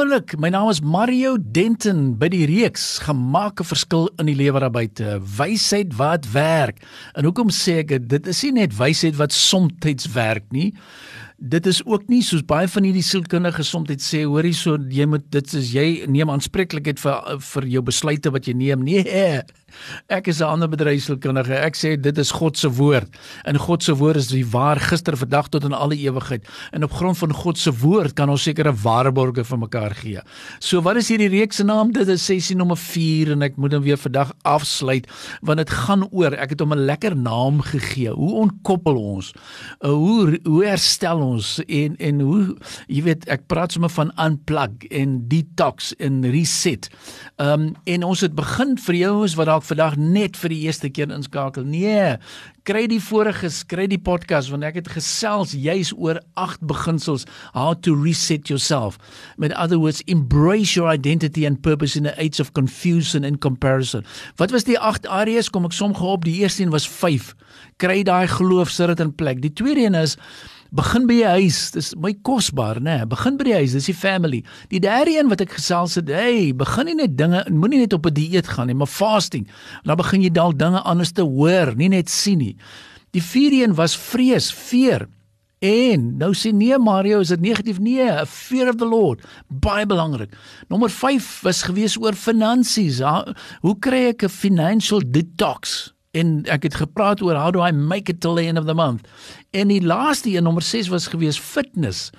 Wonderlik. My naam is Mario Denton by die reeks Gemaak 'n verskil in die lewer daarbuite. Wysheid wat werk. En hoekom sê ek? Dit is nie net wysheid wat soms werk nie dit is ook nie soos baie van hierdie sielkundige gesondheid sê hoor hierso jy moet dit is jy neem aanspreeklikheid vir vir jou besluite wat jy neem. Nee ek is 'n ander bedryfsielkundige ek sê dit is God se woord. En God se woord is die waar gister vandag tot in alle ewigheid. En op grond van God se woord kan ons sekere waarborge vir mekaar gee. So wat is hierdie reeks se naam? Dit is sessie nommer 4 en ek moet hom weer vandag afsluit want dit gaan oor ek het hom 'n lekker naam gegee. Hoe ontkoppel ons? Hoe hoe herstel ons ons en en hoe jy weet ek praat sommer van unplug en detox en reset. Ehm um, en ons het begin vir jou is wat dalk vandag net vir die eerste keer inskakel. Nee, kry die vorige kry die podcast want ek het gesels juis oor agt beginsels how to reset yourself. Met other words, embrace your identity and purpose in the age of confusion and comparison. Wat was die agt areas kom ek som gehou op die eerste een was 5. Kry daai geloof sit dit in plek. Die tweede een is begin by jou huis. Dis my kosbaar, né? Nee, begin by die huis, dis die family. Die derde een wat ek gesels het, hey, begin nie net dinge, moenie net op 'n die dieet gaan nie, maar fasting. Dan begin jy dalk dinge anders te hoor, nie net sien nie. Die vierde een was vrees, fear. En nou sê nee Mario, is dit negatief? Nee, a fear of the Lord, baie belangrik. Nommer 5 was gewees oor finansies. Hoe kry ek 'n financial detox? En ek het gepraat oor how do I make it till the end of the month. En die laaste een nommer 6 was gewees fitness.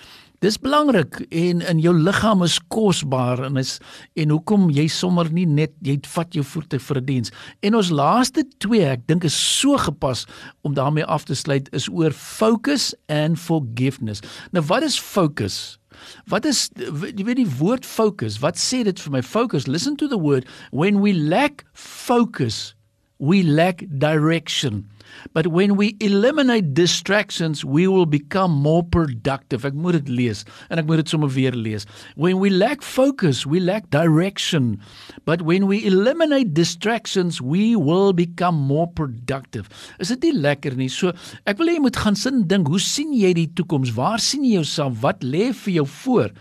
Dis belangrik en in jou liggaam is kosbaar en is en hoekom jy sommer nie net jy vat jou voete vir 'n diens. En ons laaste twee, ek dink is so gepas om daarmee af te sluit is oor focus and forgiveness. Nou wat is focus? Wat is jy weet die woord focus? Wat sê dit vir my? Focus. Listen to the word when we lack focus we lack direction. But when we eliminate distractions, we will become more productive. Ek moet dit lees en ek moet dit sommer weer lees. When we lack focus, we lack direction. But when we eliminate distractions, we will become more productive. Is dit nie lekker nie? So ek wil hê jy moet gaan sin dink, hoe sien jy die toekoms? Waar sien jy jouself? Wat lê vir jou voor?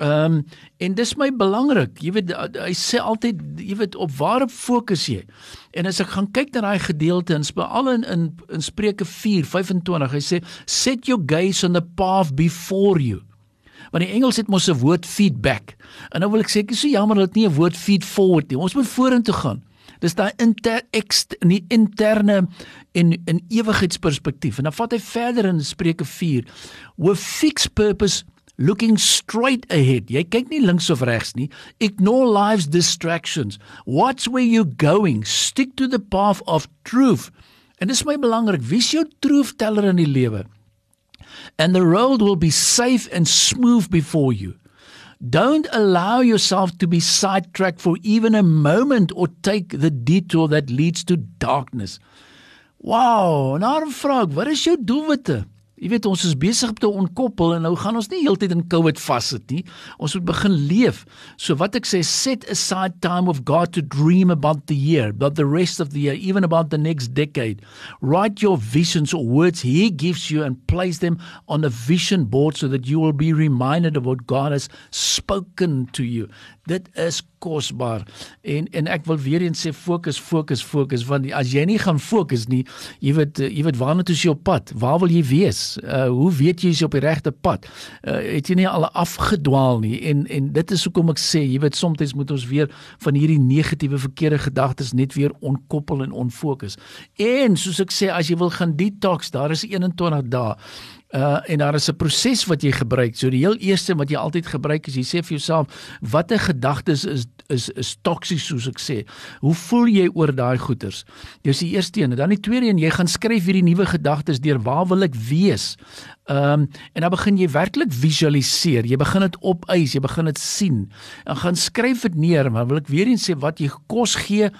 Ehm um, en dis my belangrik. Jy weet hy sê altyd jy weet op waar op fokus jy. En as ek gaan kyk na daai gedeelte in veral in in, in Spreuke 4:25, hy sê set your gaze on the path before you. Want die Engels het mos 'n woord feedback. En nou wil ek sê ek is so jammer dat dit nie 'n woord feed forward nie. Ons moet vorentoe gaan. Dis daai inter in die interne en in ewigheidsperspektief. En dan vat hy verder in Spreuke 4. With fixed purpose looking straight ahead. Jy kyk nie links of regs nie. Ignore life's distractions. Watch where you're going. Stick to the path of truth. En dis my belangrik. Wie is jou truth teller in die lewe? And the road will be safe and smooth before you. Don't allow yourself to be sidetracked for even a moment or take the detour that leads to darkness. Wow, nou vra ek, wat is jou doelwitte? Jy weet ons is besig om te ontkoppel en nou gaan ons nie heeltyd in COVID vassit nie. Ons moet begin leef. So wat ek sê, set aside time of God to dream about the year, about the rest of the year, even about the next decade. Write your visions or words he gives you and place them on a vision board so that you will be reminded of what God has spoken to you. Dit is kosbaar. En en ek wil weer eens sê fokus, fokus, fokus want as jy nie gaan fokus nie, jy weet jy weet waarna toe jy op pad? Waar wil jy wees? Uh hoe weet jy jy's op die regte pad? Uh het jy nie al afgedwaal nie? En en dit is hoekom ek sê, jy weet soms moet ons weer van hierdie negatiewe verkeerde gedagtes net weer onkoppel en onfokus. En soos ek sê, as jy wil gaan detox, daar is 21 dae. Uh en daar is 'n proses wat jy gebruik. So die heel eerste wat jy altyd gebruik is jy sê vir jouself watter gedagtes is is is toksies soos ek sê. Hoe voel jy oor daai goeters? Dis die eerste een. Dan die tweede een, jy gaan skryf hierdie nuwe gedagtes deur waar wil ek wees? Ehm um, en dan begin jy werklik visualiseer. Jy begin dit opeis, jy begin dit sien. En gaan skryf dit neer, maar wil ek weer eens sê wat jy kos gee,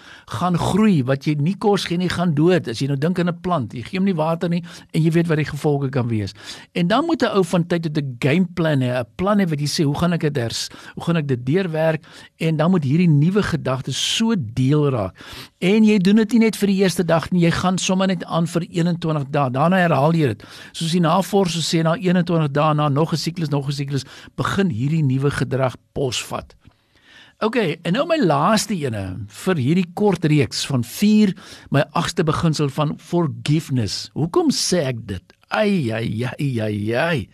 gaan groei. Wat jy nie kos gee nie, gaan dood. As jy nou dink aan 'n plant, jy gee hom nie water nie en jy weet wat die gevolge kan wees. En dan moet 'n ou van tyd tot 'n game plan hê, 'n plan hê wat jy sê, hoe gaan ek dit hers? Hoe gaan ek dit deurwerk? En dan moet hierdie nuwe gedagtes so deel raak. En jy doen dit nie net vir die eerste dag nie, jy gaan sommer net aan vir 21 dae. Daarna herhaal jy dit. Soos die navorsers sê na 21 dae na nog 'n siklus, nog 'n siklus, begin hierdie nuwe gedrag posvat. OK, en nou my laaste ene vir hierdie kort reeks van 4 my agste beginsel van forgiveness. Hoekom sê ek dit? Ai ai ai ai ai.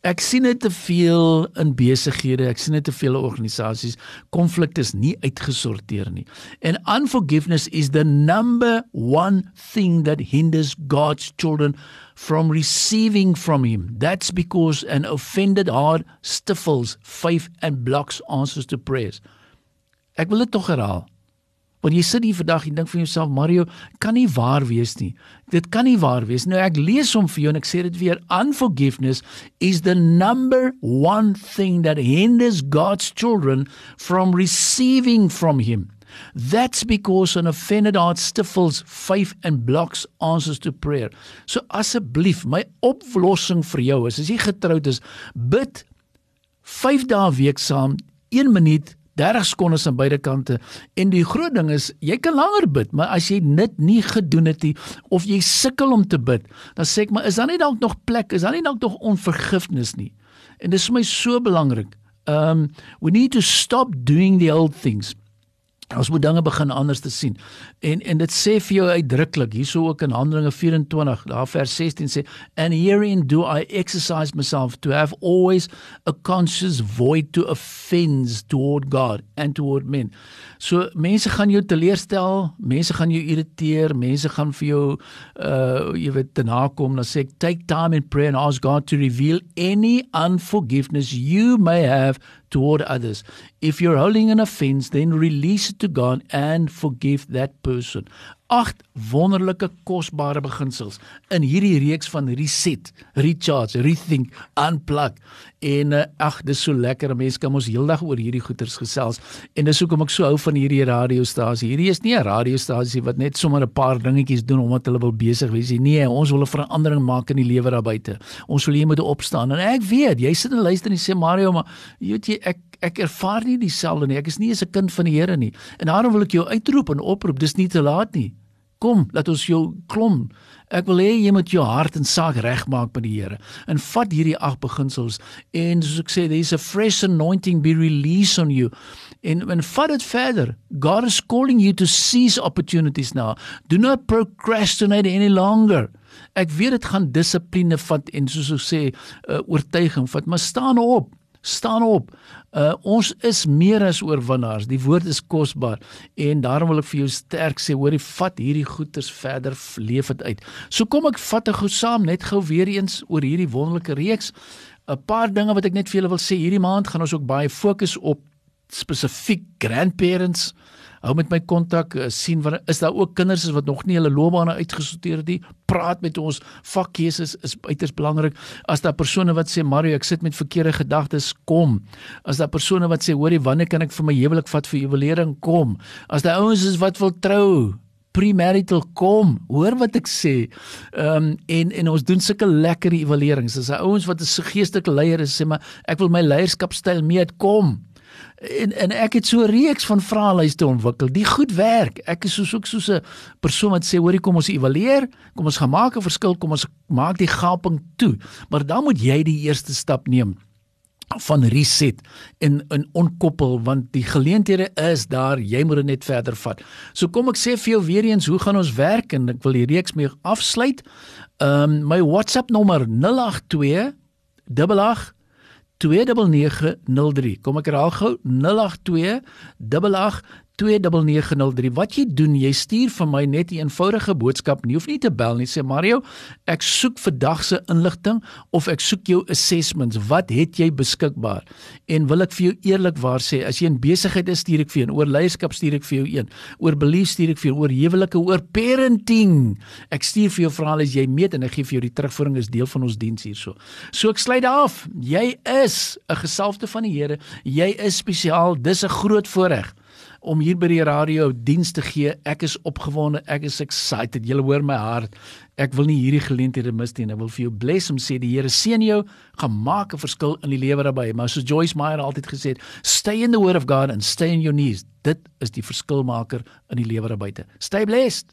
Ek sien dit te veel in besighede, ek sien dit te veel organisasies. Konflik is nie uitgesorteer nie. And unforgiveness is the number one thing that hinders God's children from receiving from him. That's because an offended heart stifles faith and blocks answers to prayers. Ek wil dit tog herhaal. Want jy sit hier vandag en dink vir jouself Mario, kan nie waar wees nie. Dit kan nie waar wees. Nou ek lees hom vir jou en ek sê dit weer, unforgiveness is the number one thing that hinders God's children from receiving from him. That's because an offended heart stifles faith and blocks answers to prayer. So asseblief, my oplossing vir jou is as jy getroud is, bid 5 dae week saam, 1 minuut 30 sekondes aan beide kante. En die groot ding is jy kan langer bid maar as jy dit nie gedoen het nie of jy sukkel om te bid dan sê ek maar is daar nie dalk nog plek? Is daar nie dalk nog onvergifnis nie? En dit is vir my so belangrik. Um we need to stop doing the old things Ons moet dinge begin anders te sien. En en dit sê vir jou uitdruklik hierso ook in Handelinge 24, daar vers 16 sê and herein do I exercise myself to have always a conscious void to offense toward God and toward men. So mense gaan jou teleurstel, mense gaan jou irriteer, mense gaan vir jou uh jy weet te nakom, dan sê ek take time in prayer and ask God to reveal any unforgiveness you may have toward others. If you're holding an offense, then release it to God and forgive that person. Agt wonderlike kosbare beginsels in hierdie reeks van reset, recharge, rethink, unplug. En uh, ag, dis so lekker. Mense kan ons heeldag oor hierdie goeters gesels. En dis hoekom ek so hou van hierdie radiostasie. Hierdie is nie 'n radiostasie wat net sommer 'n paar dingetjies doen omdat hulle wil besig wees nie. Nee, ons wil 'n verandering maak in die lewe daar buite. Ons wil hier moet opstaan. En ek weet, jy sit en luister en sê Mario, maar jy weet jy ek ek ervaar nie dieselfde nie. Ek is nie eens 'n kind van die Here nie. En daarom wil ek jou uitroep en oproep. Dis nie te laat nie. Kom, laat ons jou klom. Ek wil hê jy moet jou hart en saak regmaak by die Here. En vat hierdie ag beginsels en soos ek sê, there's a fresh anointing be released on you. En en vat dit verder. God is calling you to seize opportunities now. Do not procrastinate any longer. Ek weet dit gaan dissipline vat en soos ek sê, uh, oortuiging vat, maar staan op staan op. Uh ons is meer as oorwinnaars. Die woord is kosbaar en daarom wil ek vir jou sterk sê, hoorie, vat hierdie goeders verder, leef dit uit. So kom ek vat dit gou saam net gou weer eens oor hierdie wonderlike reeks. 'n Paar dinge wat ek net vir julle wil sê, hierdie maand gaan ons ook baie fokus op spesifiek grandparents hou met my kontak uh, sien wat is daar ook kinders wat nog nie hulle loopbane uitgesorteer het nie? Praat met ons. Vakkeuses is uiters belangrik. As daar persone wat sê Mario ek sit met verkeerde gedagtes kom. As daar persone wat sê hoorie wanneer kan ek vir my huwelik vat vir evaluering kom. As daar ouens is wat wil trou premarital kom. Hoor wat ek sê. Ehm um, en en ons doen sulke lekker evaluerings as daar ouens wat 'n geestelike leier is sê maar ek wil my leierskapstyl meet kom en en ek het so 'n reeks van vraelyste ontwikkel. Die goed werk. Ek is soos ook soos 'n persoon wat sê, "Hoorie, kom ons evalueer, kom ons gaan maak 'n verskil, kom ons maak die gaping toe." Maar dan moet jy die eerste stap neem van reset en in onkoppel want die geleenthede is daar jy moet dit net verder vat. So kom ek sê vir jou weer eens hoe gaan ons werk en ek wil die reeks mee afsluit. Ehm um, my WhatsApp nommer 082 88 29903. Kom ek herhaal gou 082 88 29903. Wat jy doen, jy stuur vir my net 'n eenvoudige boodskap. Nie hoef nie te bel nie. Sê Mario, ek soek vandag se inligting of ek soek jou assessments. Wat het jy beskikbaar? En wil ek vir jou eerlikwaar sê, as jy in besigheid is, stuur ek vir jou oor leierskap, stuur ek vir jou een. Oor belief stuur ek vir jou oor huwelike, oor parenting. Ek stuur vir jou verhaal as jy meet en ek gee vir jou die terugvoering is deel van ons diens hierso. So ek sluit af. Jy is 'n gesalfde van die Here. Jy is spesiaal. Dis 'n groot voorreg om hier by die radio diens te gee. Ek is opgewonde, ek is excited. Julle hoor my hart. Ek wil nie hierdie geleenthede mis nie. Ek wil vir jou bless om sê die Here seën jou, gaan maak 'n verskil in die lewe daarbey. Maar soos Joyce Meyer altyd gesê het, stay in the word of God and stay in your knees. Dit is die verskilmaker in die lewe daarbuiten. Stay blessed.